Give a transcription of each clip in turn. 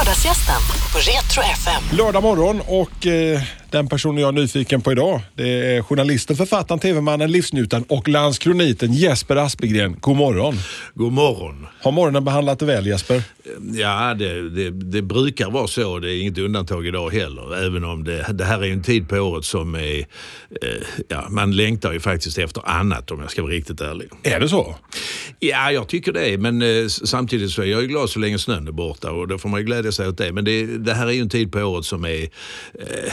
Lördagsgästen på Retro FM. Lördag morgon och eh, den personen jag är nyfiken på idag det är journalisten, författaren, tv-mannen, livsnjutaren och landskroniten Jesper Aspegren. God morgon. God morgon. Har morgonen behandlat dig väl Jesper? Ja, det, det, det brukar vara så. Det är inget undantag idag heller. Även om det, det här är en tid på året som är... Eh, ja, man längtar ju faktiskt efter annat om jag ska vara riktigt ärlig. Är det så? Ja, jag tycker det. Men eh, samtidigt så är jag ju glad så länge snön är borta och då får man ju glädja sig åt det. Men det, det här är ju en tid på året som är... Eh,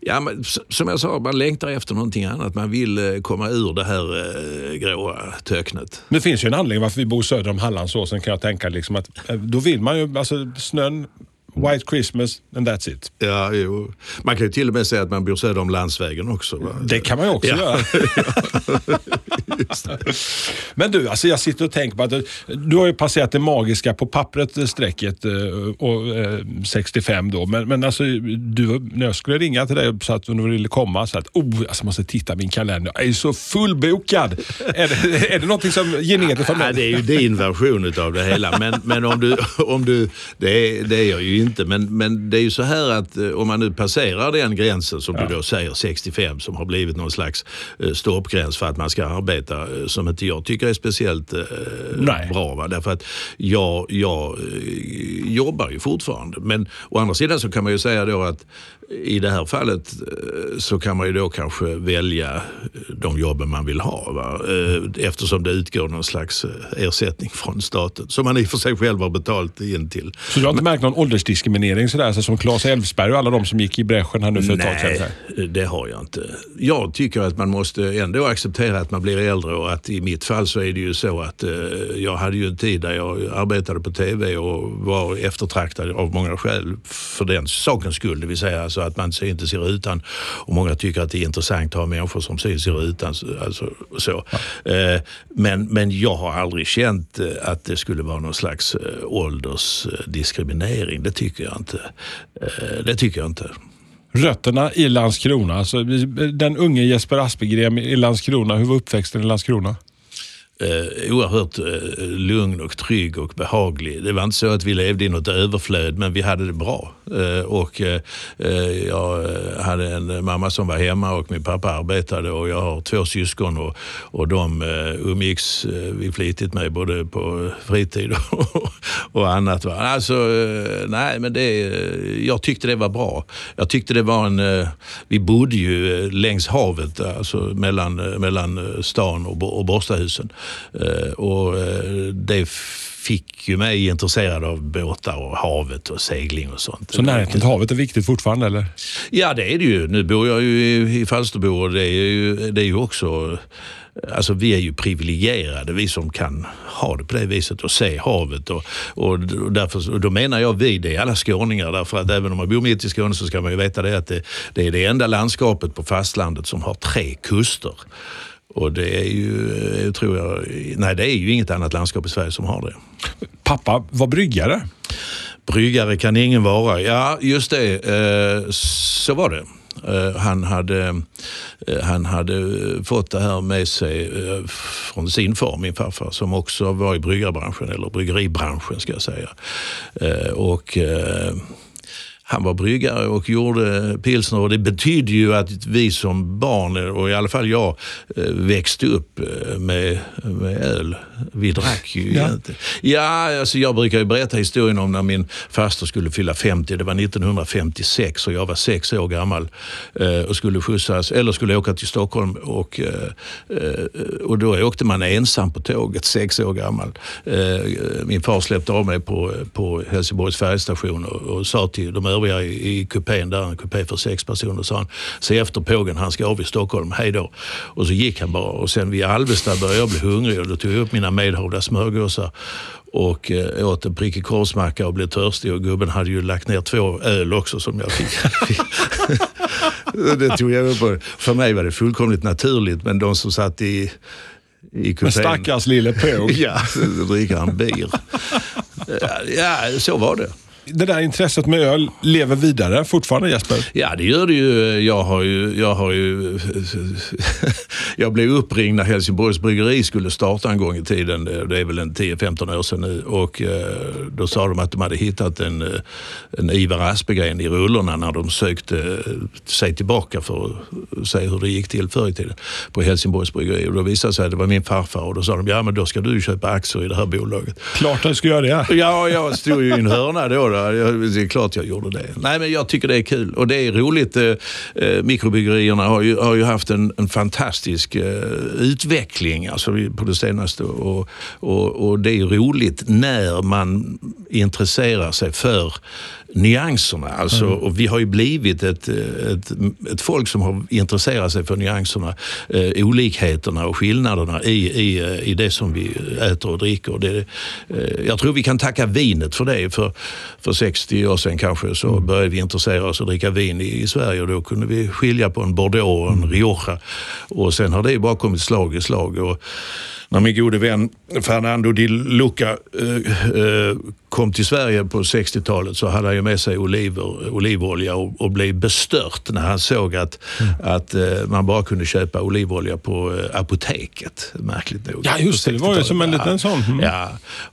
Ja, men, som jag sa, man längtar efter någonting annat. Man vill eh, komma ur det här eh, gråa töcknet. Det finns ju en anledning varför vi bor söder om Hallandsåsen kan jag tänka. Liksom att, eh, då vill man ju, alltså snön, White Christmas and that's it. Ja, jo. Man kan ju till och med säga att man bor söder om landsvägen också. Va? Det kan man ju också Ja. göra. Men du, alltså jag sitter och tänker på att du, du har ju passerat det magiska på pappret eh, strecket eh, och, eh, 65 då. Men, men alltså, du, när jag skulle ringa till dig så att du ville komma så att oh, alltså, måste titta min kalender. Jag är så fullbokad. är, det, är det någonting som genetiskt för Ja, mig? det är ju din version av det hela. Men, men om du, om du, det, är, det är jag ju inte. Men, men det är ju så här att eh, om man nu passerar den gränsen som du då säger 65 som har blivit någon slags eh, stoppgräns för att man ska arbeta eh, som inte jag tycker är speciellt Nej. bra. Va? Därför att jag, jag jobbar ju fortfarande. Men å andra sidan så kan man ju säga då att i det här fallet eh, så kan man ju då kanske välja eh, de jobben man vill ha. Va? Eh, Eftersom det utgår någon slags ersättning från staten som man i och för sig själv har betalt in till. Så du har inte märkt någon åldersdiskriminering sådär, så som Claes Elfsberg och alla de som gick i bräschen här nu för ett tag sedan? Nej, det har jag inte. Jag tycker att man måste ändå acceptera att man blir äldre och att i mitt fall så är det ju så att jag hade ju en tid där jag arbetade på TV och var eftertraktad av många skäl för den sakens skull. Det vill säga alltså att man inte ser rutan och många tycker att det är intressant att ha människor som syns i rutan. Alltså, så. Eh, men, men jag har aldrig känt eh, att det skulle vara någon slags eh, åldersdiskriminering. Det tycker jag inte. Det tycker jag inte. Rötterna i Landskrona. Alltså, den unge Jesper Aspegren i Landskrona. Hur var uppväxten i Landskrona? Eh, oerhört eh, lugn och trygg och behaglig. Det var inte så att vi levde i något överflöd, men vi hade det bra. Eh, och eh, eh Jag hade en mamma som var hemma och min pappa arbetade och jag har två syskon och, och de eh, umgicks eh, vi flitigt med både på fritid och, och annat. Va? Alltså, eh, nej, men det, eh, jag tyckte det var bra. Jag tyckte det var en... eh, Vi bodde ju eh, längs havet, alltså mellan, mellan stan och, och Borstahusen. Eh, Och eh, det fick ju mig intresserad av båtar och havet och segling och sånt. Så närheten till havet är viktigt fortfarande eller? Ja, det är det ju. Nu bor jag ju i, i Falsterbo och det är ju, det är ju också... Alltså vi är ju privilegierade, vi som kan ha det på det viset och se havet. Och, och, därför, och då menar jag vi, det är alla skåningar. Därför att även om man bor mitt i Skåne så ska man ju veta det att det, det är det enda landskapet på fastlandet som har tre kuster. Och det är ju, eh, tror jag, nej det är ju inget annat landskap i Sverige som har det. Pappa var bryggare. Bryggare kan ingen vara. Ja, just det. Eh, så var det. Eh, Han hade, han hade fått det här med sig från sin far, min farfar, som också var i bryggarbranschen, eller bryggeribranschen ska jag säga. Och han var bryggare och gjorde pilsner och det betydde ju att vi som barn, och i alla fall jag, eh, växte upp eh, med, med öl. Vi drack ju Ja. inte. Ja, alltså jag brukar ju berätta historien om när min faster skulle fylla 50. Det var 1956 och jag var sex år gammal eh, och skulle skjutsas, eller skulle åka till Stockholm. Och, och då åkte man ensam på tåget, sex år gammal. Min far släppte av mig på, på Helsingborgs färjestation och, och sa till de övriga i, i kupén, där en kupé för sex personer, sa han, se efter pågen, han ska av i Stockholm, hej då. Och så gick han bara och sen vid Alvesta började jag bli hungrig och då tog jag upp mina medhavda smörgåsar och eh, åt en prickig korvsmacka och blev törstig och gubben hade ju lagt ner två öl också som jag fick. det tog jag upp på. För mig var det fullkomligt naturligt men de som satt i, i Men kupén. stackars lille påg. Ja, dricka en bir. Ja, så var det. Det där intresset med öl lever vidare fortfarande Jesper? Ja, det gör det ju. Jag har ju... Jag, har ju, jag blev uppringd när Helsingborgs bryggeri skulle starta en gång i tiden. Det är väl en 10-15 år sedan nu. Och eh, då sa de att de hade hittat en, eh, en Ivar Aspegren i rullorna när de sökte eh, sig tillbaka för att se hur det gick till förr i tiden på Helsingborgs bryggeri. Och då visade det sig att det var min farfar och då sa de, ja men då ska du köpa aktier i det här bolaget. Klart att du ska göra det. Ja, jag stod ju i en hörna då. då. Det är klart jag gjorde det. Nej, men jag tycker det är kul och det är roligt. Eh, eh, mikrobryggerierna har ju, har ju haft en, en fantastisk eh, utveckling alltså, på det senaste och, och, och det är roligt när man intresserar sig för nyanserna. Alltså, mm. och vi har ju blivit ett, ett, ett folk som har intresserat sig för nyanserna, eh, olikheterna och skillnaderna i, i, i det som vi äter och dricker. Det, eh, jag tror vi kan tacka vinet för det. För, för 60 år sedan kanske så mm. började vi intressera oss att dricka vin i, i, Sverige och då kunde vi skilja på en Bordeaux och en mm. Rioja. Och sen har det bara kommit slag i slag. Och, när min gode vän Fernando Di Luca eh, eh, kom till Sverige på 60-talet så hade han ju med sig oliver, olivolja och, och blev bestört när han såg att, mm. att eh, man bara kunde köpa olivolja på apoteket. Märkligt nog. Ja, just det. Det var ju som en liten sån. Mm. Ja,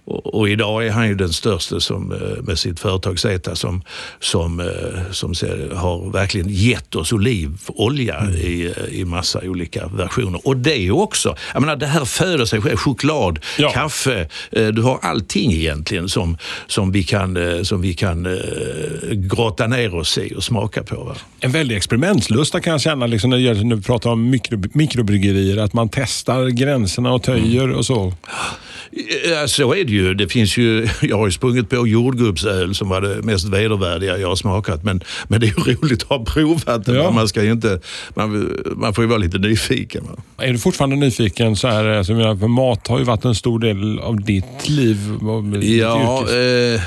och, och, idag är han ju den största som, med sitt företag Zeta som, som, som har verkligen gett oss olivolja mm. i, i massa olika versioner. Och det är ju också, jag menar det här föder sig själv. Choklad, ja. kaffe, du har allting egentligen som som vi kan, eh, som vi kan eh, grotta ner oss i och smaka på. Va? En väldig experimentlusta kan jag känna liksom när, när vi pratar om mikro, mikrobryggerier. Att man testar gränserna och töjer mm. och så. Ja, så är det ju. Det finns ju. Jag har ju sprungit på jordgubbsöl som var det mest vedervärdiga jag har smakat. Men, men det är ju roligt att ha provat det. Ja. Man, ska inte, man, man får ju vara lite nyfiken. Va? Är du fortfarande nyfiken så här, alltså, för mat har ju varit en stor del av ditt liv. Ja, eh,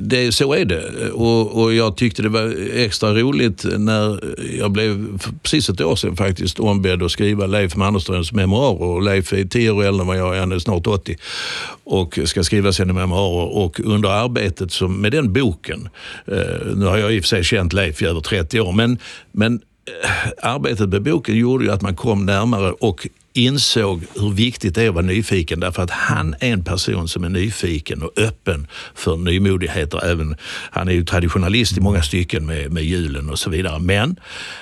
det, så är det. Och, och jag tyckte det var extra roligt när jag blev, precis ett år sedan faktiskt, ombedd att skriva Leif Mannerströms memoarer. Och Leif är tio år äldre än vad jag är snart 80 och ska skriva sina memoarer. Och under arbetet som, med den boken, eh, nu har jag i och för sig känt Leif i över 30 år, men, men eh, arbetet med boken gjorde ju att man kom närmare och insåg hur viktigt det är att vara nyfiken därför att han är en person som är nyfiken och öppen för nymodigheter. Även, han är ju traditionalist i många stycken med, med julen och så vidare. Men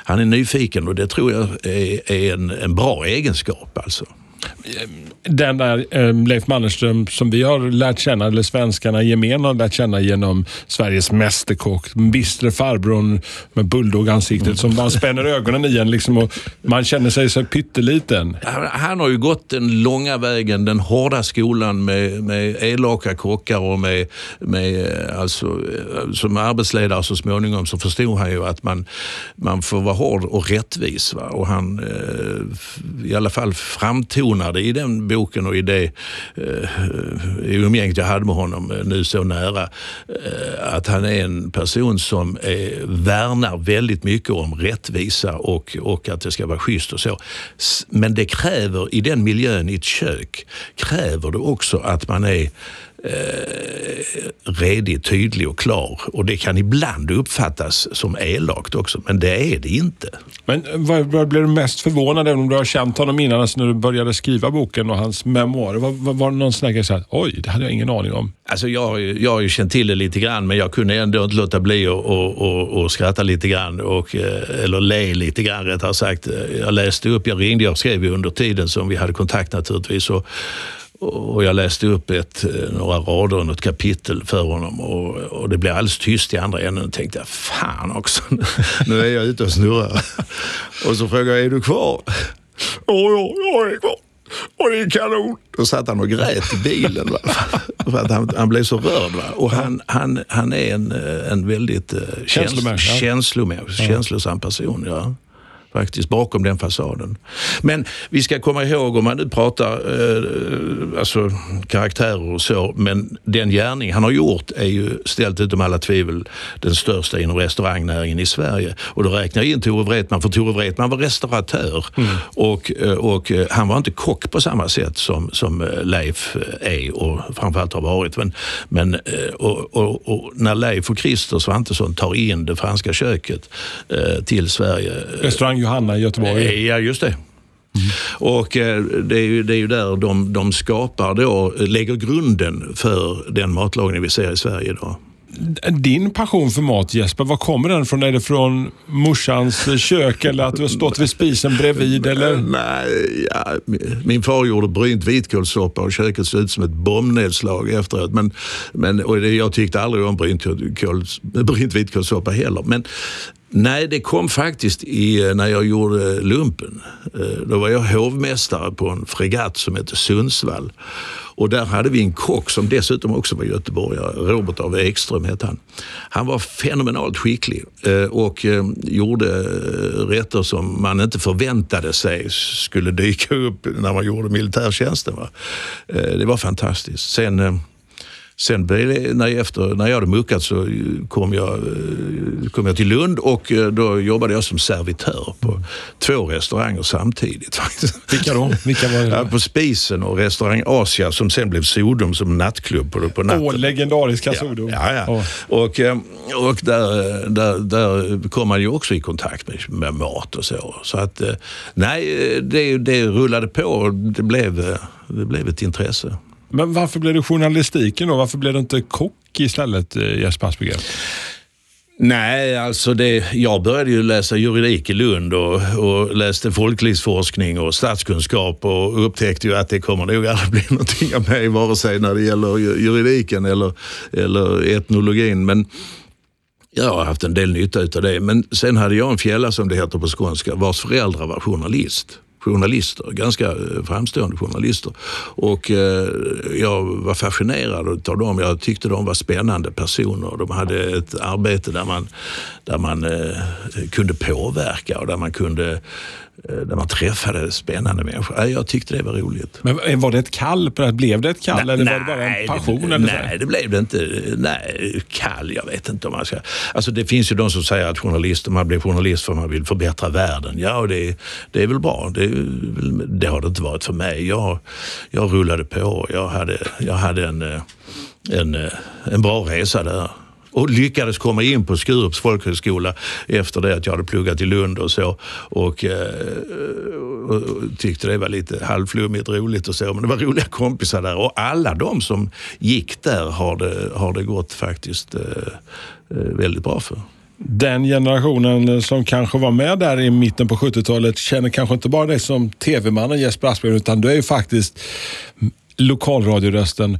han är nyfiken och det tror jag är, är en, en bra egenskap. alltså den där eh, Leif Mannerström som vi har lärt känna, eller svenskarna gemen har lärt känna genom Sveriges Mästerkock. Den bistre farbrorn med bulldog-ansiktet som bara spänner ögonen i en liksom och man känner sig så pytteliten. Han har ju gått den långa vägen, den hårda skolan med, med elaka kockar och med, med eh, alltså, eh, som arbetsledare så småningom så förstod han ju att man, man får vara hård och rättvis. Va? Och han eh, i alla fall betonade i den boken och i det eh, umgänget jag hade med honom eh, nu så nära, eh, att han är en person som är, värnar väldigt mycket om rättvisa och, och att det ska vara schysst och så. Men det kräver, i den miljön, i ett kök, kräver det också att man är eh, redig, tydlig och klar. Och det kan ibland uppfattas som elakt också, men det är det inte. Men vad, vad blev du mest förvånad över om du har känt honom innan, alltså när du började skriva boken och hans memoarer? Var, var, var det någon sån grej oj, det hade jag ingen aning om? Alltså jag, jag har ju känt till det lite grann, men jag kunde ändå inte låta bli att och, och, och skratta lite grann, och, eh, eller le lite grann rättare sagt. Jag läste upp, jag ringde, jag skrev ju under tiden som vi hade kontakt naturligtvis. Och, och jag läste upp ett, eh, några rader, något kapitel för honom och, och det blev alldeles tyst i andra änden. Och tänkte jag, fan också, nu är jag ute och snurrar. Och så frågade jag, är du kvar? Ja, ja, jag är kvar. Och det är kanon. Då satt han och grät i bilen. Va? För att han, han blev så rörd. Va? Och han, han, han är en, en väldigt uh, käns, känslosam person. Ja. Faktiskt bakom den fasaden. Men vi ska komma ihåg, om man nu pratar eh, alltså karaktärer och så, men den gärning han har gjort är ju ställt utom alla tvivel den största inom restaurangnäringen i Sverige. Och då räknar jag in Tore Wretman, för Tore Wretman var restauratör mm. och, eh, och eh, han var inte kock på samma sätt som, som eh, Leif är och framförallt har varit. Men, men och, och, och när Leif och Christer Svantesson tar in det franska köket till Sverige. Restaurang Johanna i Göteborg. Ja, just det. Mm. Och eh, det är, ju, det är ju där de, de skapar då, lägger grunden för den matlagning vi ser i Sverige idag. Din passion för mat Jesper, var kommer den från? Är det från morsans kök eller att du har stått vid spisen bredvid? Eller? Nej, ja, min far gjorde brynt vitkålssoppa och köket såg ut som ett bombnedslag efteråt. Men, men, och jag tyckte aldrig om brynt, brynt vitkålssoppa heller. Men Nej, det kom faktiskt i, eh, när jag gjorde eh, lumpen. Eh, då var jag hovmästare på en fregatt som hette Sundsvall. Och där hade vi en kock som dessutom också var göteborgare. Robert av Ekström hette han. Han var fenomenalt skicklig och gjorde rätter som man inte förväntade sig skulle dyka upp när man gjorde militärtjänsten. Det var fantastiskt. Sen Sen när jag, efter, när jag hade muckat så kom jag, eh, kom jag till Lund och eh, då jobbade jag som servitör på två restauranger samtidigt. Vilka då? Vilka var det? Ja, på Spisen och restaurang Asia som sen blev Sodom som nattklubb på, på natten. Åh, legendariska Sodom. Ja, ja. ja. Och, eh, och där, där, där kom man ju också i kontakt med, med mat och så. Så att nej, det, det rullade på och det blev, det blev ett intresse. Men varför blev det journalistiken då? Varför blev det inte kock istället, eh, Jesper Aspegren? Nej, alltså det, jag började ju läsa juridik i Lund och, och läste folklivsforskning och statskunskap och upptäckte ju att det kommer nog aldrig bli någonting av mig, vare sig när det gäller juridiken eller, eller etnologin. Men jag har haft en del nytta av det. Men sen hade jag en fjälla, som det heter på skånska, vars föräldrar var journalist journalister, ganska eh, framstående journalister. Och eh, jag var fascinerad av dem. Jag tyckte de var spännande personer. De hade ett arbete där man, där man eh, kunde påverka och där man kunde där man träffade spännande människor. Jag tyckte det var roligt. Men var det ett kall på det? Blev det ett kall nej, eller var det bara en passion? Det, nej, det blev det inte. Nej, kall, jag vet inte om man ska... Alltså det finns ju de som säger att journalist, man blir journalist för att man vill förbättra världen. Ja, och det, det är väl bra. Det, det, har det inte varit för mig. Jag, jag rullade på. Jag hade, jag hade en, eh, en, eh, en bra resa där och lyckades komma in på Skurups folkhögskola efter det att jag hade pluggat i Lund och så. Och, eh, och, och tyckte det var lite halvflummigt roligt och så. Men det var roliga kompisar där och alla de som gick där har det, har det gått faktiskt eh, eh väldigt bra för den generationen som kanske var med där i mitten på 70-talet känner kanske inte bara dig som tv-mannen Jesper Aspgren utan du är ju faktiskt lokalradiorösten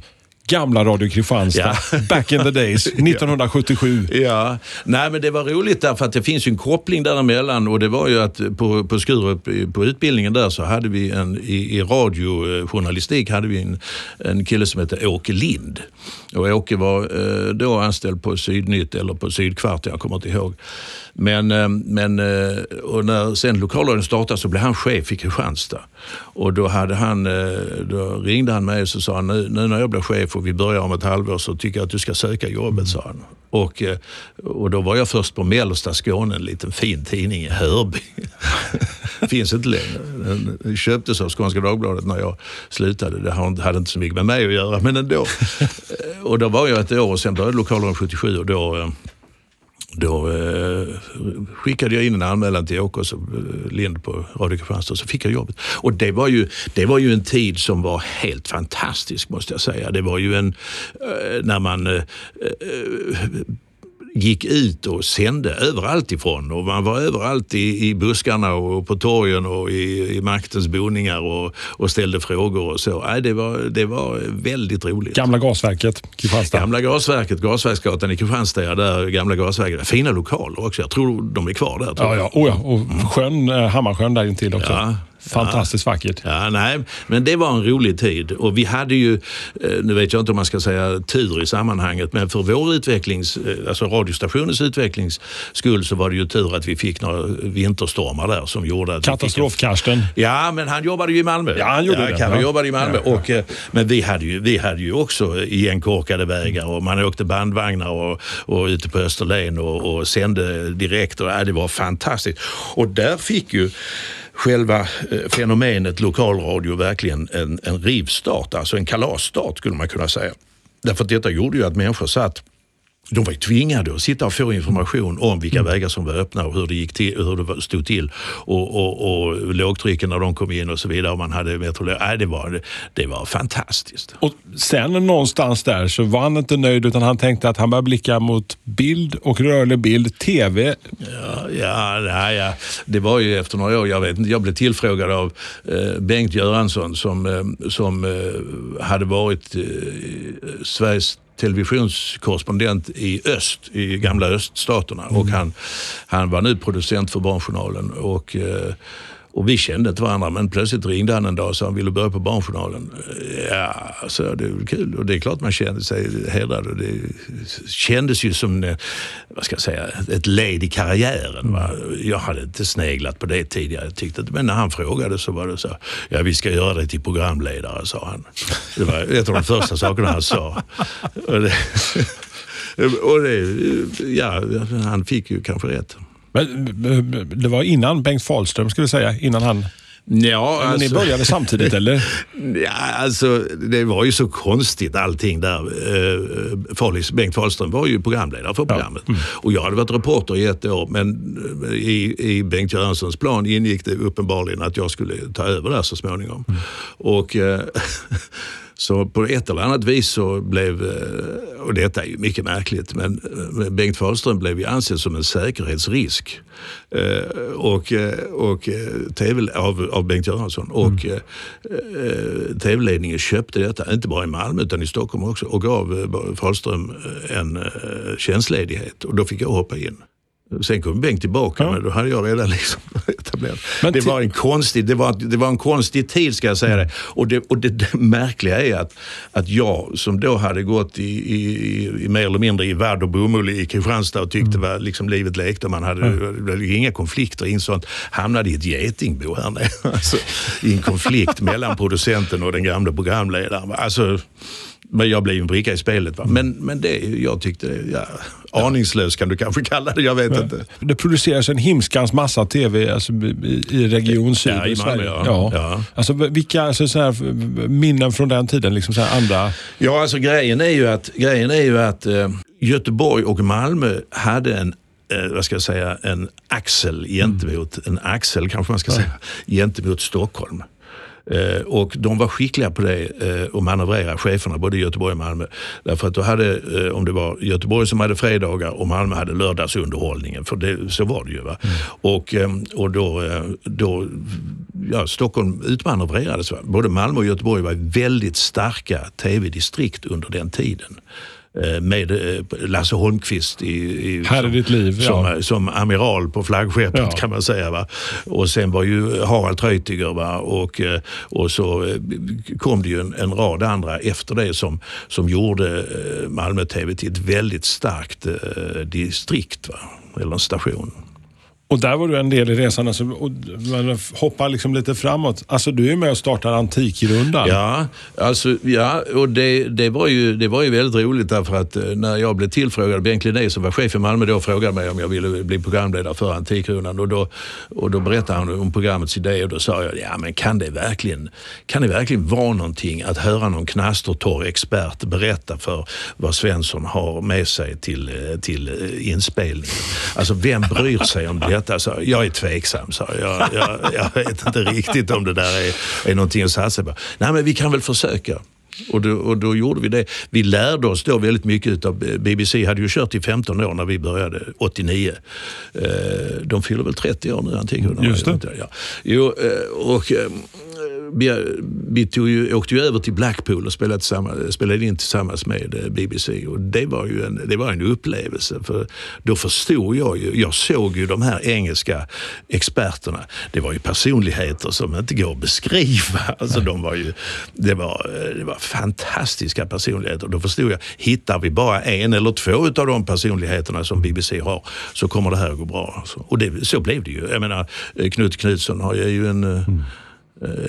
gamla Radio Kristianstad, ja. back in the days, 1977. Ja, nej men det var roligt därför att det finns ju en koppling däremellan och det var ju att på, på Skurup, på utbildningen där så hade vi en, i, i radiojournalistik hade vi en, en kille som hette Åke Lind. Och Åke var eh, då anställd på Sydnytt eller på Sydkvart, jag kommer inte ihåg. Men, eh, men eh, och när sen lokalradion startade så blev han chef i Kristianstad. Och då, hade han, eh, då ringde han mig och så sa han, nu, nu när jag blir chef och vi börjar om ett halvår så tycker jag att du ska söka jobbet, sa han. Och, eh, och då var jag först på Mellersta Skåne, en liten fin tidning i Hörby. Finns inte längre. Den köptes av Skånska Dagbladet när jag slutade. Det hade inte så mycket med mig att göra, men ändå. Och då var jag ett år och sen började lokalradion 77 och då eh, då eh, skickade jag in en anmälan till Åke eh, Lind på Radio Kristianstad så fick jag jobbet. Och det var, ju, det var ju en tid som var helt fantastisk måste jag säga. Det var ju en, eh, när man eh, eh gick ut och sände överallt ifrån. Och man var överallt i, i buskarna och på torgen och i, i maktens boningar och, och ställde frågor och så. Nej, det, var, det var väldigt roligt. Gamla gasverket, Kristianstad. Gamla gasverket, Gasverksgatan i Kristianstad, där gamla gasverket. Fina lokaler också. Jag tror de är kvar där. Ja, ja. Oh, ja. Och sjön, mm. Hammarsjön där intill också. Ja. Fantastiskt vackert. Ja, nej, men det var en rolig tid och vi hade ju, eh, nu vet jag inte om man ska säga tur i sammanhanget, men för vår utvecklings, eh, alltså radiostationens utvecklings skull så var det ju tur att vi fick några vinterstormar där som gjorde att... Katastrof-Karsten. Ja, men han jobbade ju i Malmö. Ja, han gjorde ja, det. Kalle Ja. jobbade i Malmö. Ja, ja. Och, eh, men vi hade, ju, vi hade ju också igenkorkade vägar och man åkte bandvagnar och, och ute på Österlen och, och sände direkt. Och, ja, det var fantastiskt. Och där fick ju själva eh, fenomenet lokalradio verkligen en, en rivstart, alltså en kalasstart skulle man kunna säga. Därför att detta gjorde ju att människor satt de var ju tvingade att sitta och få information om vilka Mm. vägar som var öppna och hur det, gick till, hur det stod till. Och, och, och lågtrycken när de kom in och så vidare. Och man hade meteorolog. Nej, det, var, det var fantastiskt. Och sen någonstans där så var han inte nöjd utan han tänkte att han började blicka mot bild och rörlig bild, TV. Ja, ja, nej, ja, det var ju efter några år, jag vet inte, jag blev tillfrågad av eh, Bengt Göransson som, eh, som eh, hade varit eh, Sveriges televisionskorrespondent i öst, i gamla öststaterna. Och han, han var nu producent för Barnjournalen. Och, eh, och vi kände inte varandra, men plötsligt ringde han en dag och sa han ville börja på Barnjournalen. Ja, så det är väl kul. Och det är klart man kände sig hedrad. Och det kändes ju som eh, vad ska jag säga, ett led i karriären. Va? Jag hade inte sneglat på det tidigare. Jag tyckte, men när han frågade så var det så, ja vi ska göra dig till programledare, sa han. Det var ett av de första sakerna han sa. Och det, och det, ja, han fick ju kanske rätt. Men det var innan Bengt Fahlström skulle säga, innan han... Ja, Eller ni började samtidigt eller? Ja, alltså det var ju så konstigt allting där. Eh, Falis, Bengt Fahlström var ju programledare för programmet. Och jag hade varit reporter i ett år men eh, i, i Bengt Göranssons plan ingick det uppenbarligen att jag skulle ta över där så småningom. Och eh, Så på ett eller annat vis så blev, eh, och detta är ju mycket märkligt, men eh, Bengt Fahlström blev ju ansedd som en säkerhetsrisk eh, och, och, TV, av, av Bengt Göransson. Och eh, eh, TV-ledningen köpte detta, inte bara i Malmö utan i Stockholm också, och gav Fahlström en tjänstledighet och då fick jag hoppa in. Sen kom Bengt tillbaka, Ja. men då hade jag redan liksom etablerat. Men det, var en konstig, det, var, det var en konstig tid ska jag säga det. Och det, och det, det märkliga är att, att jag som då hade gått i, i, i, mer eller mindre i vadd och bomull i Kristianstad och tyckte var liksom livet lekte. Man hade var inga konflikter i en sånt. Hamnade i ett getingbo här nere. Alltså, I en konflikt mellan producenten och den gamla programledaren. Alltså, men jag blev ju en bricka i spelet. Va? Men, men det, jag tyckte, ja, aningslös kan du kanske kalla det, jag vet inte. Det produceras en himskans massa tv alltså, i, i Region Syd Ja, i i Sverige. Malmö, ja. Ja. Alltså, vilka alltså, så här, minnen från den tiden? Liksom, så här, andra... Ja, alltså grejen är ju att, grejen är ju att eh, Göteborg och Malmö hade en eh, vad ska jag säga, en axel gentemot, en axel kanske man ska säga, gentemot Stockholm. Eh, och de var skickliga på det eh, att manövrera cheferna både i Göteborg och Malmö. Därför att då hade, eh, om det var Göteborg som hade fredagar och Malmö hade lördagsunderhållningen, för det, så var det ju. Va? Och, eh, och då, eh, då ja, Stockholm utmanövrerades. Va? Både Malmö och Göteborg var väldigt starka tv-distrikt under den tiden. Eh, Med eh, Lasse Holmqvist i, i, Här är som, ditt liv, som, ja. som amiral på flaggskeppet Ja. kan man säga. Va? Och sen var ju Harald Treutiger va? Och, eh, och så kom det ju en, en rad andra efter det som, som gjorde Malmö TV till ett väldigt starkt eh, distrikt, va? eller en station. Och där var du en del i resan. Alltså, och man hoppar liksom lite framåt. Alltså, du är med och startar Antikrundan. Ja, alltså, ja och det, det, var ju, det var ju väldigt roligt därför att eh, när jag blev tillfrågad, Bengt Linné som var chef i Malmö då frågade mig om jag ville bli programledare för Antikrundan och då, och då berättade han om programmets idé och då sa jag, ja men kan det verkligen, kan det verkligen vara någonting att höra någon knastertorr expert berätta för vad Svensson har med sig till, eh, till eh, inspelningen? Alltså vem bryr sig om detta? Så jag är tveksam, sa jag. Jag, jag. vet inte riktigt om det där är, är någonting att satsa på. Nej men vi kan väl försöka. Och då, och då gjorde vi det. Vi lärde oss då väldigt mycket av BBC. hade ju kört i 15 år när vi började, 89. Eh, De fyller väl 30 år nu, Antikrundan. Just det. Ja. Jo, eh, och, eh, vi, vi tog ju, åkte ju över till Blackpool och spelade, tillsammans, spelade in tillsammans med eh, BBC. Och det var ju en, det var en upplevelse. För då förstod jag ju, jag såg ju de här engelska experterna. Det var ju personligheter som inte går att beskriva. Alltså de var ju, det, var, eh, det var fantastiska personligheter. Då förstod jag, hittar vi bara en eller två av de personligheterna som BBC har så kommer det här att gå bra. Alltså. Och det, så blev det ju. Jag menar, eh, Knut Knutsson har ju en, mm.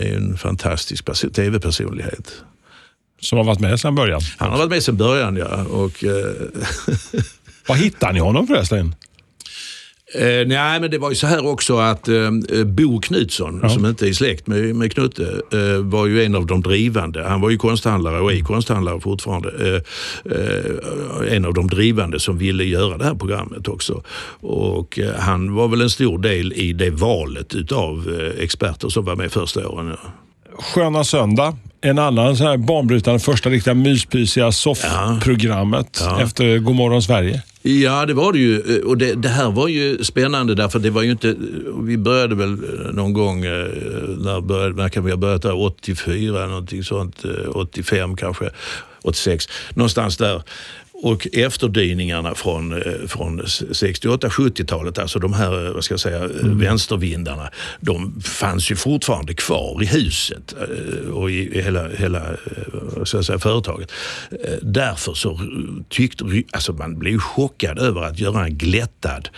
En fantastisk tv-personlighet. Som har varit med sedan början? Han har varit med sedan början, ja. Och, Var hittade ni honom förresten? Eh, nej, men det var ju så här också att eh, Bo Knutsson, ja. som inte är släkt med, med Knutte, eh, var ju en av de drivande. Han var ju konsthandlare och är konsthandlare fortfarande. Eh, eh, en av de drivande som ville göra det här programmet också. Och eh, han var väl en stor del i det valet utav experter som var med första åren. Sköna söndag en annan sån här banbrytande första riktiga myspysiga soffprogrammet ja. ja. efter Godmorgon Sverige. Ja, det var det ju. Eh, och det, det, här var ju spännande därför det var ju inte... Eh, vi började väl eh, någon gång, när, började, när kan vi ha börjat där? 84, någonting sånt. 85 kanske, 86. Någonstans där och efterdyningarna från, eh, från 68-70-talet, alltså de här eh, vad ska jag säga, mm. vänstervindarna, de fanns ju fortfarande kvar i huset eh, och i hela, hela ska jag säga, företaget. Därför så tyckte alltså man blev chockad över att göra en glättad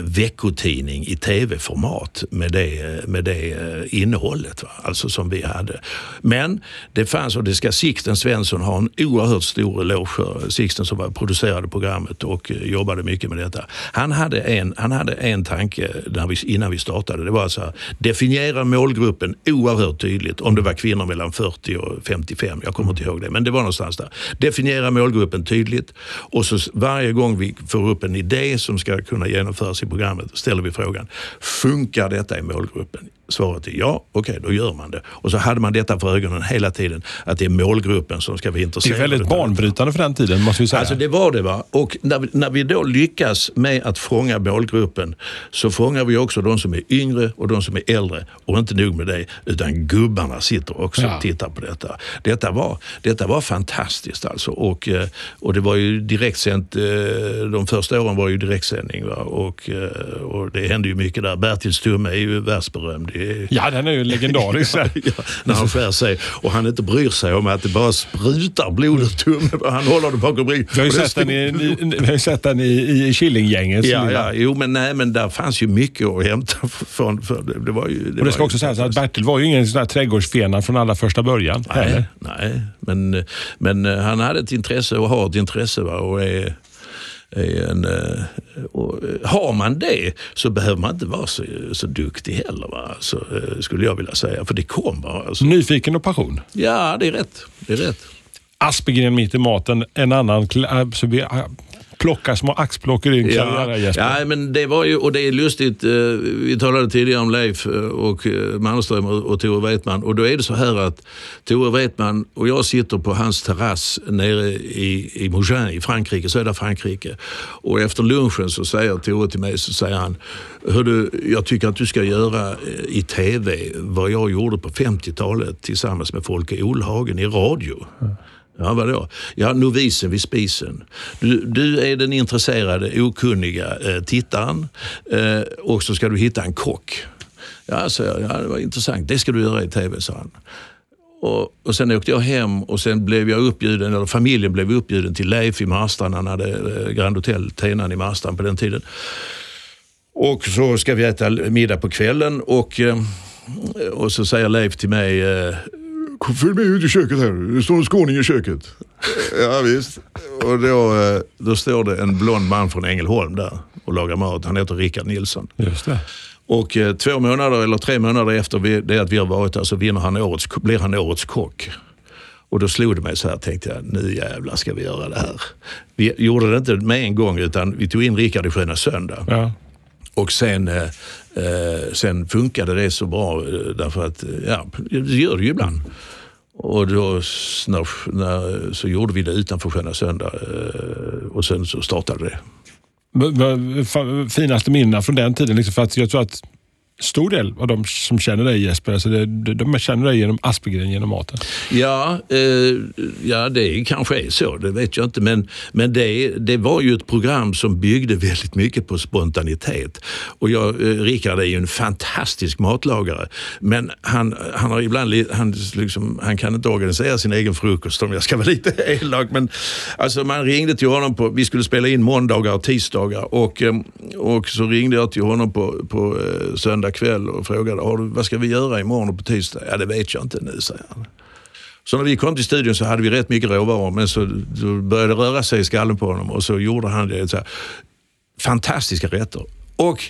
veckotidning i tv-format med det, med det innehållet, va? alltså som vi hade. Men det fanns, och det ska Sixten Svensson ha en oerhört stor eloge för, Sixten som producerade programmet och eh, jobbade mycket med detta. Han hade en, han hade en tanke när vi, innan vi startade. Det var så här, definiera målgruppen oerhört tydligt. Om det var kvinnor mellan 40 och 55. Jag kommer inte ihåg det, men det var någonstans där. Definiera målgruppen tydligt och så varje gång vi får upp en idé som ska kunna genomföras i programmet ställer vi frågan, funkar detta i målgruppen? Svaret är ja, okej okay, då gör man det. Och så hade man detta för ögonen hela tiden, att det är målgruppen som ska vara intresserad. Det är väldigt banbrytande för den tiden, måste vi säga. Alltså det var det. va. Och när vi, när vi då lyckas med att fånga målgruppen så fångar vi också de som är yngre och de som är äldre. Och inte nog med det, utan gubbarna sitter också ja. och tittar på detta. Detta var, detta var fantastiskt alltså. Och, eh, och det var ju direktsänt, eh, de första åren var ju direktsändning. Va? Och, eh, och det hände ju mycket där. Bertil Stumme är ju världsberömd Ja, den är ju legendarisk. ja, när han skär sig och han inte bryr sig om att det bara sprutar blod ur tummen. Han håller det bakom ryggen. Vi har ju sett den i, vi har sett den i, i Killinggänget. Ja, ja, jo, men, nej, men där fanns ju mycket att hämta. Från, för det, det var ju, det och det ska också sägas att Bertil var ju ingen sån trädgårdsfena från allra första början. Nej, nej men, men han hade ett intresse och har ett intresse. Va, och är, en, eh, och eh, har man det så behöver man inte vara så, så duktig heller, va? Så, eh, skulle jag vilja säga. För det kommer. Alltså. Nyfiken och passion? Ja, det är rätt. Det är rätt. Aspegren mitt i maten, en annan... Alltså vi plocka små axplock ur din karriär Jesper. Ja, men det var ju, och det är lustigt. Vi talade tidigare om Leif och Malmström och Tore Wretman. Och då är det så här att Tore Wretman och jag sitter på hans terrass nere i, i Mougin i Frankrike, södra Frankrike. Och efter lunchen så säger Tore till mig, så säger han, Hördu, jag tycker att du ska göra i TV vad jag gjorde på 50-talet tillsammans med Folke Olhagen i radio. Mm. Ja, vadå? Ja, novisen vid spisen. Du, du är den intresserade, okunniga eh, tittaren eh, och så ska du hitta en kock. Ja, så jag, ja, det var intressant. Det ska du göra i TV, sa han. Och, och sen åkte jag hem och sen blev jag uppbjuden, eller familjen blev uppbjuden till Leif i Marstrand. Han hade eh, Grand Hotel Tenan i Marstrand på den tiden. Och så ska vi äta middag på kvällen och, eh, och så säger Leif till mig eh, Följ med ut i köket här. Det står en skåning i köket. Ja visst. Och då, eh, då står det en blond man från Ängelholm där och lagar mat. Han heter Rickard Nilsson. Just det. Och eh, två månader eller tre månader efter det att vi har varit där så vinner han årets, blir han årets kock. Och då slog det mig så här, tänkte jag, nu jävlar ska vi göra det här. Vi gjorde det inte med en gång utan vi tog in Rickard i Sköna Söndag. Ja. Och sen, eh, eh, sen funkade det så bra eh, därför att, eh, ja, det gör det ju ibland. Och då när, när, så gjorde vi det utanför Sköna Söndag eh, och sen så startade det. Finaste minnena från den tiden? Liksom för att jag tror att stor del av de som känner dig Jesper, alltså det, de, känner dig genom Aspegren, genom maten. Ja, eh, ja det kanske är så, det vet jag inte. Men, men det, det var ju ett program som byggde väldigt mycket på spontanitet. Och jag, eh, Rickard är ju en fantastisk matlagare. Men han, han har ibland, han, liksom, han kan inte organisera sin egen frukost om jag ska vara lite elak. Men alltså man ringde till honom, på, vi skulle spela in måndagar och tisdagar och, eh, och så ringde jag till honom på, på eh, söndag kväll och frågade Har du, vad ska vi göra imorgon och på tisdag. Ja, det vet jag inte nu, säger han. Så när vi kom till studion så hade vi rätt mycket råvaror men så, började det röra sig i skallen på honom och så gjorde han det. Så här, fantastiska rätter. Och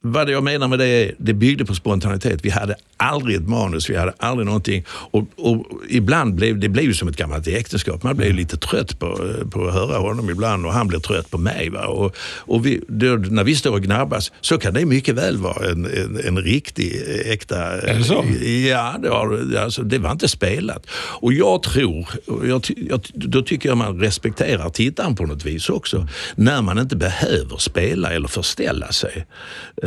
vad jag menar med det är, det byggde på spontanitet. Vi hade aldrig ett manus, vi hade aldrig någonting. Och, och ibland blev det blev som ett gammalt äktenskap. Man blev lite trött på, på att höra honom ibland och han blev trött på mig. Va? Och, och vi, då, när vi står och gnabbas så kan det mycket väl vara en, en, en riktig äkta... Är det så? Ja, det var, alltså, det var inte spelat. Och jag tror, jag, jag, då tycker jag man respekterar tittaren på något vis också. När man inte behöver spela eller förställa sig.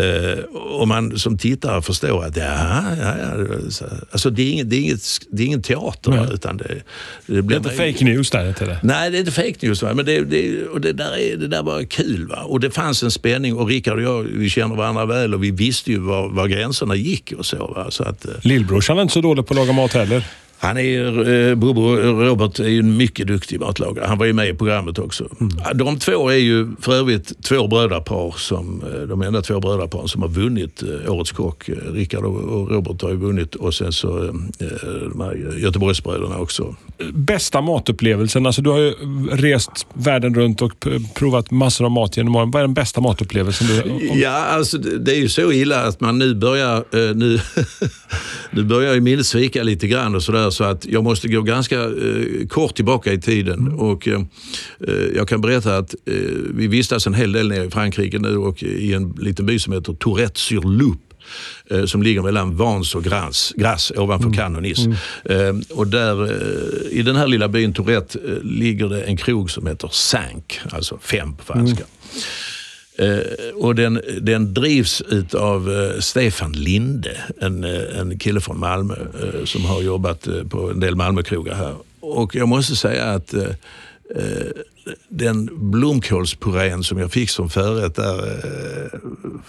Uh, och man som tittare förstår att ja, ja, ja. Alltså det är, inget, det är, inget, det är ingen teater. Nej. Utan det, Det är inte fake news där, inte det? Nej, det är inte fake news. Va? Men det, det, och det, där är, det där var kul. Va? Och det fanns en spänning och Rickard och jag vi känner varandra väl och vi visste ju var, var gränserna gick och så. Va? så att, eh, Lillbrorsan är inte så dålig på att laga mat heller. Han är, eh, Bobo, Robert är ju en mycket duktig matlagare. Han var ju med i programmet också. De två är ju för övrigt två brödrapar, som, eh, de enda två brödraparen som har vunnit eh, Årets kock. Eh, Rickard och Robert har ju vunnit och sen så eh, de här Göteborgsbröderna också. Bästa matupplevelsen, alltså du har ju rest världen runt och provat massor av mat genom åren. Vad är den bästa matupplevelsen du om- Ja, alltså det det är ju så illa att man nu börjar, eh, nu, nu börjar ju minnet svika lite grann och sådär så att jag måste gå ganska eh, kort tillbaka i tiden. Och, eh, eh, jag kan berätta att eh, vi vistas en hel del nere i Frankrike nu och i en liten by som heter Tourette-sur-Loup eh, som ligger mellan Vans och Grasse ovanför Cannes och Nice. Eh, och där, I den här lilla byn Tourette ligger det en krog som heter Cinq, alltså fem på franska. Eh, Eh, och den, den drivs av eh, Stefan Linde, en, eh, en kille från Malmö som har jobbat på en del Malmökrogar här. Och jag måste säga att eh, den blomkålspurén som jag fick som förrätt där eh,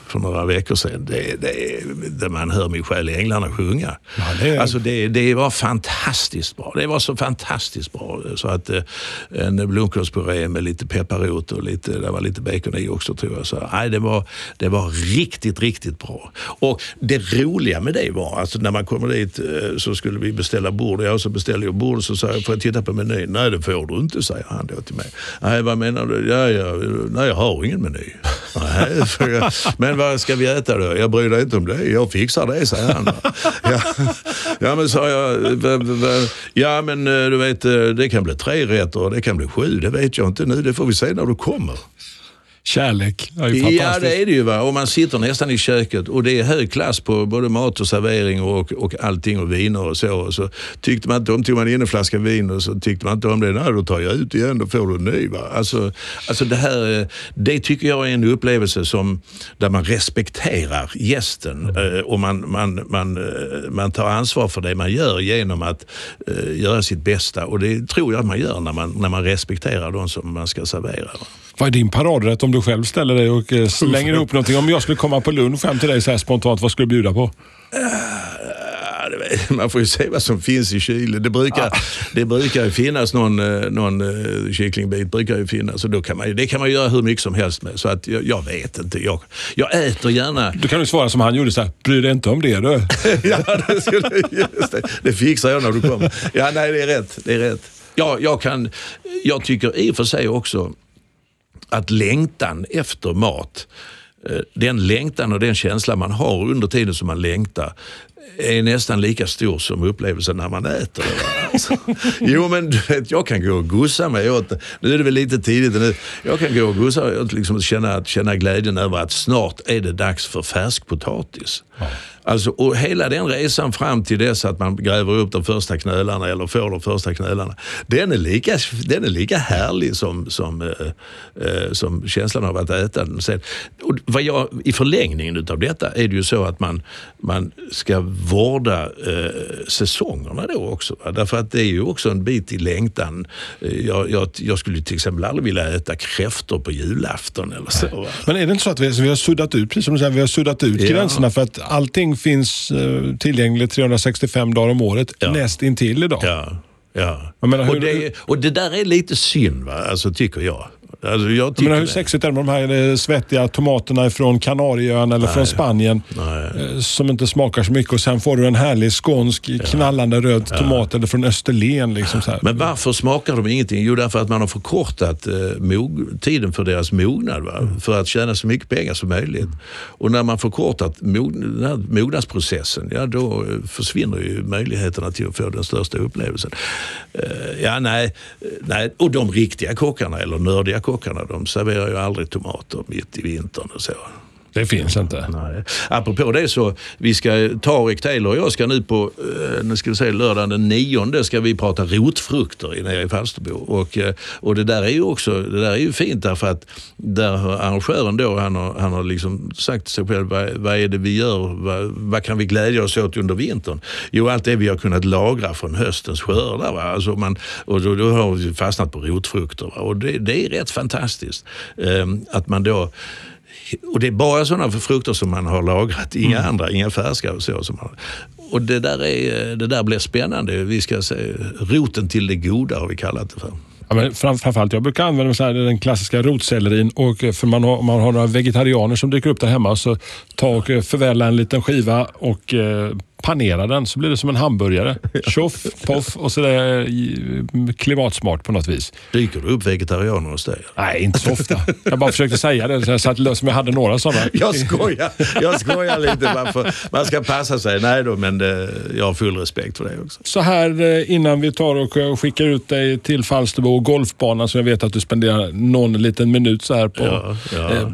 för några veckor sedan, det, det, det man hör min själ i änglarna sjunga. Ja, det- Alltså det, det var fantastiskt bra. Det var så fantastiskt bra så att eh, en blomkålspuré med lite pepparrot och lite, det var lite bacon i också tror jag. Så, nej, det, var, det var riktigt, riktigt bra. Och det roliga med det var, alltså när man kommer dit eh, så skulle vi beställa bord. Jag så beställde jag bord och så sa jag, får jag titta på menyn? Nej, det får du inte, säger han då till mig. Nej, vad menar du? Ja, ja, nej, jag har ingen meny. Nej, jag, men vad ska vi äta då? Jag bryr dig inte om det. Jag fixar det, säger han. Ja, ja men sa jag, ja men eh, du vet, eh, det kan bli tre rätter och det kan bli sju. Det vet jag inte nu. Det får vi se när du kommer. Kärlek. Det är ju Ja, fantastiskt. det är det ju. Va? Och man sitter nästan i köket och det är hög klass på både mat och servering och, och allting och viner och så. Och så tyckte man inte om, tog man in en flaska vin och så tyckte man inte om det. Nej, då tar jag ut igen, då får du en ny. Va? Alltså, alltså det här, eh, det tycker jag är en upplevelse som, där man respekterar gästen eh, och man, man, man, eh, man tar ansvar för det man gör genom att göra sitt bästa. Och det tror jag man gör när man, när man respekterar de som man ska servera. Va? Vad är din paradrätt om du själv ställer dig och eh, slänger ihop någonting? Om jag skulle komma på lunch hem till dig så här spontant, vad skulle du bjuda på? Vet- Man får ju se vad som finns i kylen. Det brukar, det brukar ju finnas någon, eh, någon eh, kycklingbit. Brukar ju finnas, och då kan man, det kan man göra hur mycket som helst med. Så att jag, jag vet inte. Jag, jag äter gärna... Du kan ju svara som han gjorde, så här, bry dig inte om det du. ja, det, skulle, just det, det fixar jag när du kommer. Ja, nej, det är rätt. Det är rätt. Ja, jag, kan, jag tycker i och för sig också att längtan efter mat, eh, den längtan och den känsla man har under tiden som man längtar, är nästan lika stor som upplevelsen när man äter det. Alltså. Jo, men du vet, jag kan gå och gussa mig åt det. Nu är det väl lite tidigt. Nu. Jag kan gå och gussa mig åt liksom känna, känna glädjen över att snart är det dags för färskpotatis. Ja. Alltså, och hela den resan fram till dess att man gräver upp de första knölarna eller får de första knölarna. Den är lika, den är lika härlig som, som, eh, eh, som känslan av att äta den. Sen, och vad jag, I förlängningen utav detta är det ju så att man, man ska vårda eh, säsongerna då också. Va? Därför att det är ju också en bit i längtan. Eh, jag, jag, jag skulle till exempel aldrig vilja äta kräftor på julafton eller så. Va? Men är det inte så att vi, vi har suddat ut, precis som du säger, vi har suddat ut ja. gränserna för att allting finns eh, tillgängligt 365 dagar om året ja. näst intill idag? Ja. Ja. Menar, och, det, och det där är lite synd, va? Alltså, tycker jag. Alltså jag men hur sexigt är det med de här eh, svettiga tomaterna från Kanarieöarna eller Nej. från Spanien Nej. Eh, som inte smakar så mycket och sen får du en härlig skånsk ja. knallande röd ja. tomat eller från Österlen. Liksom Men varför smakar de ingenting? Jo, därför att man har förkortat eh, mog, tiden för deras mognad? Mm. för att tjäna så mycket pengar som möjligt. Och när man förkortat mog, den här mognadsprocessen, ja då eh, försvinner ju möjligheterna till att få den största upplevelsen. Eh, ja, nej, nej, och de riktiga kockarna eller nördiga kockarna kockarna de serverar ju aldrig tomater mitt i vintern och så. Det finns inte. Nej. Apropå det så, vi ska, Tarik Taylor och jag ska nu på, eh, nu ska vi säga lördagen den nionde ska vi prata rotfrukter nere i Falsterbo. Och, eh, och det där är ju också, det där är ju fint därför att där har arrangören då, han har, han har liksom sagt till sig själv, vad, vad är det vi gör, vad, vad, kan vi glädja oss åt under vintern? Jo, allt det vi har kunnat lagra från höstens skördar. Va? Alltså man, och då, då har vi fastnat på rotfrukter. Va? Och det, det är rätt fantastiskt eh, att man då och det är bara sådana frukter som man har lagrat, inga mm. andra, inga färska och så. Som man, och det där, är, det där blir spännande. Vi ska se, roten till det goda har vi kallat det för. Ja, men framförallt, jag brukar använda så här, den klassiska rotsellerin och för man har, man har några vegetarianer som dyker upp där hemma så ta och förvälla en liten skiva och eh, panera den så blir det som en hamburgare. Tjoff, poff och så är det klimatsmart på något vis. Dyker du upp vegetarianer hos dig? Nej, inte så ofta. Jag bara försökte säga det så att som jag hade några sådana. Jag skojar, jag skojar lite. Man, får, man ska passa sig. Nej då, men det, jag har full respekt för det också. Så här eh, innan vi tar och eh, skickar ut dig till Falsterbo och golfbanan som jag vet att du spenderar någon liten minut så här på. Ja, ja. Eh,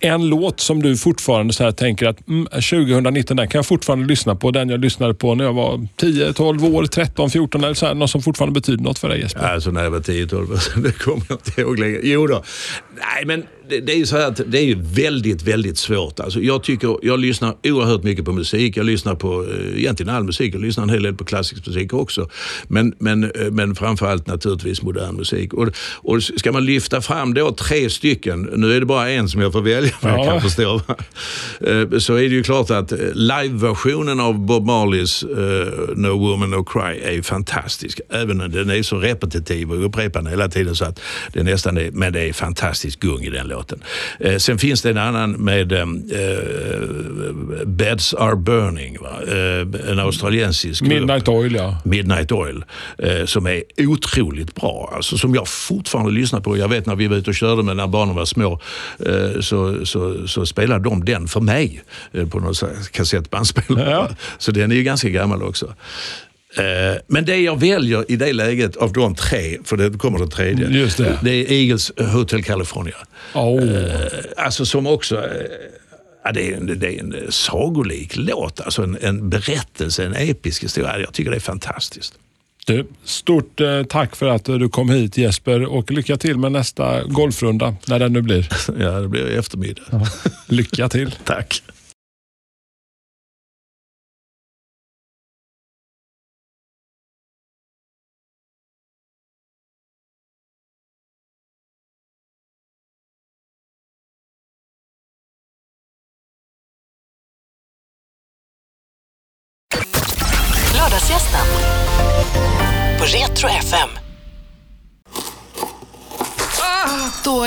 en låt som du fortfarande så här tänker att mm, 2019, den kan jag fortfarande lyssna på. Den jag lyssnade på när jag var 10, 12 år, 13, 14 eller så här, något som fortfarande betyder något för dig Jesper? Alltså när jag var 10, 12 år, det kommer jag inte ihåg längre. Jo då. Nej, men det, det är ju så att det är ju väldigt, väldigt svårt. Alltså jag, tycker, jag lyssnar oerhört mycket på musik. Jag lyssnar på eh, egentligen all musik. Jag lyssnar en hel del på klassisk musik också. Men, men, eh, men framförallt naturligtvis modern musik. Och, och ska man lyfta fram då tre stycken, nu är det bara en som jag får välja vad ja. jag kan förstå. Eh, så är det ju klart att live-versionen av Bob Marleys No Woman No Cry är fantastisk. Även om den är så repetitiv och upprepande hela tiden så att det nästan är, men det är fantastiskt gung i den låten låten. Eh, sen finns det en annan med eh, eh Beds Are Burning, eh, en australiensisk Midnight grupp. Oil, ja. Midnight Oil, eh, som är otroligt bra. Alltså, som jag fortfarande lyssnar på. Jag vet när vi var ute och körde med när barnen var små eh, så, så, så spelade de den för mig på någon kassettbandspelare. Ja. Så den är ju ganska gammal också. Eh, men det jag väljer i det läget av de tre, för det kommer det tredje, Just det. det är Eagles Hotel California. Oh. Alltså som också eh, Ja, det, är en, det är en sagolik låt, alltså en, en berättelse, en episk historia. Jag tycker det är fantastiskt. Du, stort eh, tack för att du kom hit Jesper och lycka till med nästa golfrunda, när den nu blir. Ja, det blir i eftermiddag. Lycka till. tack.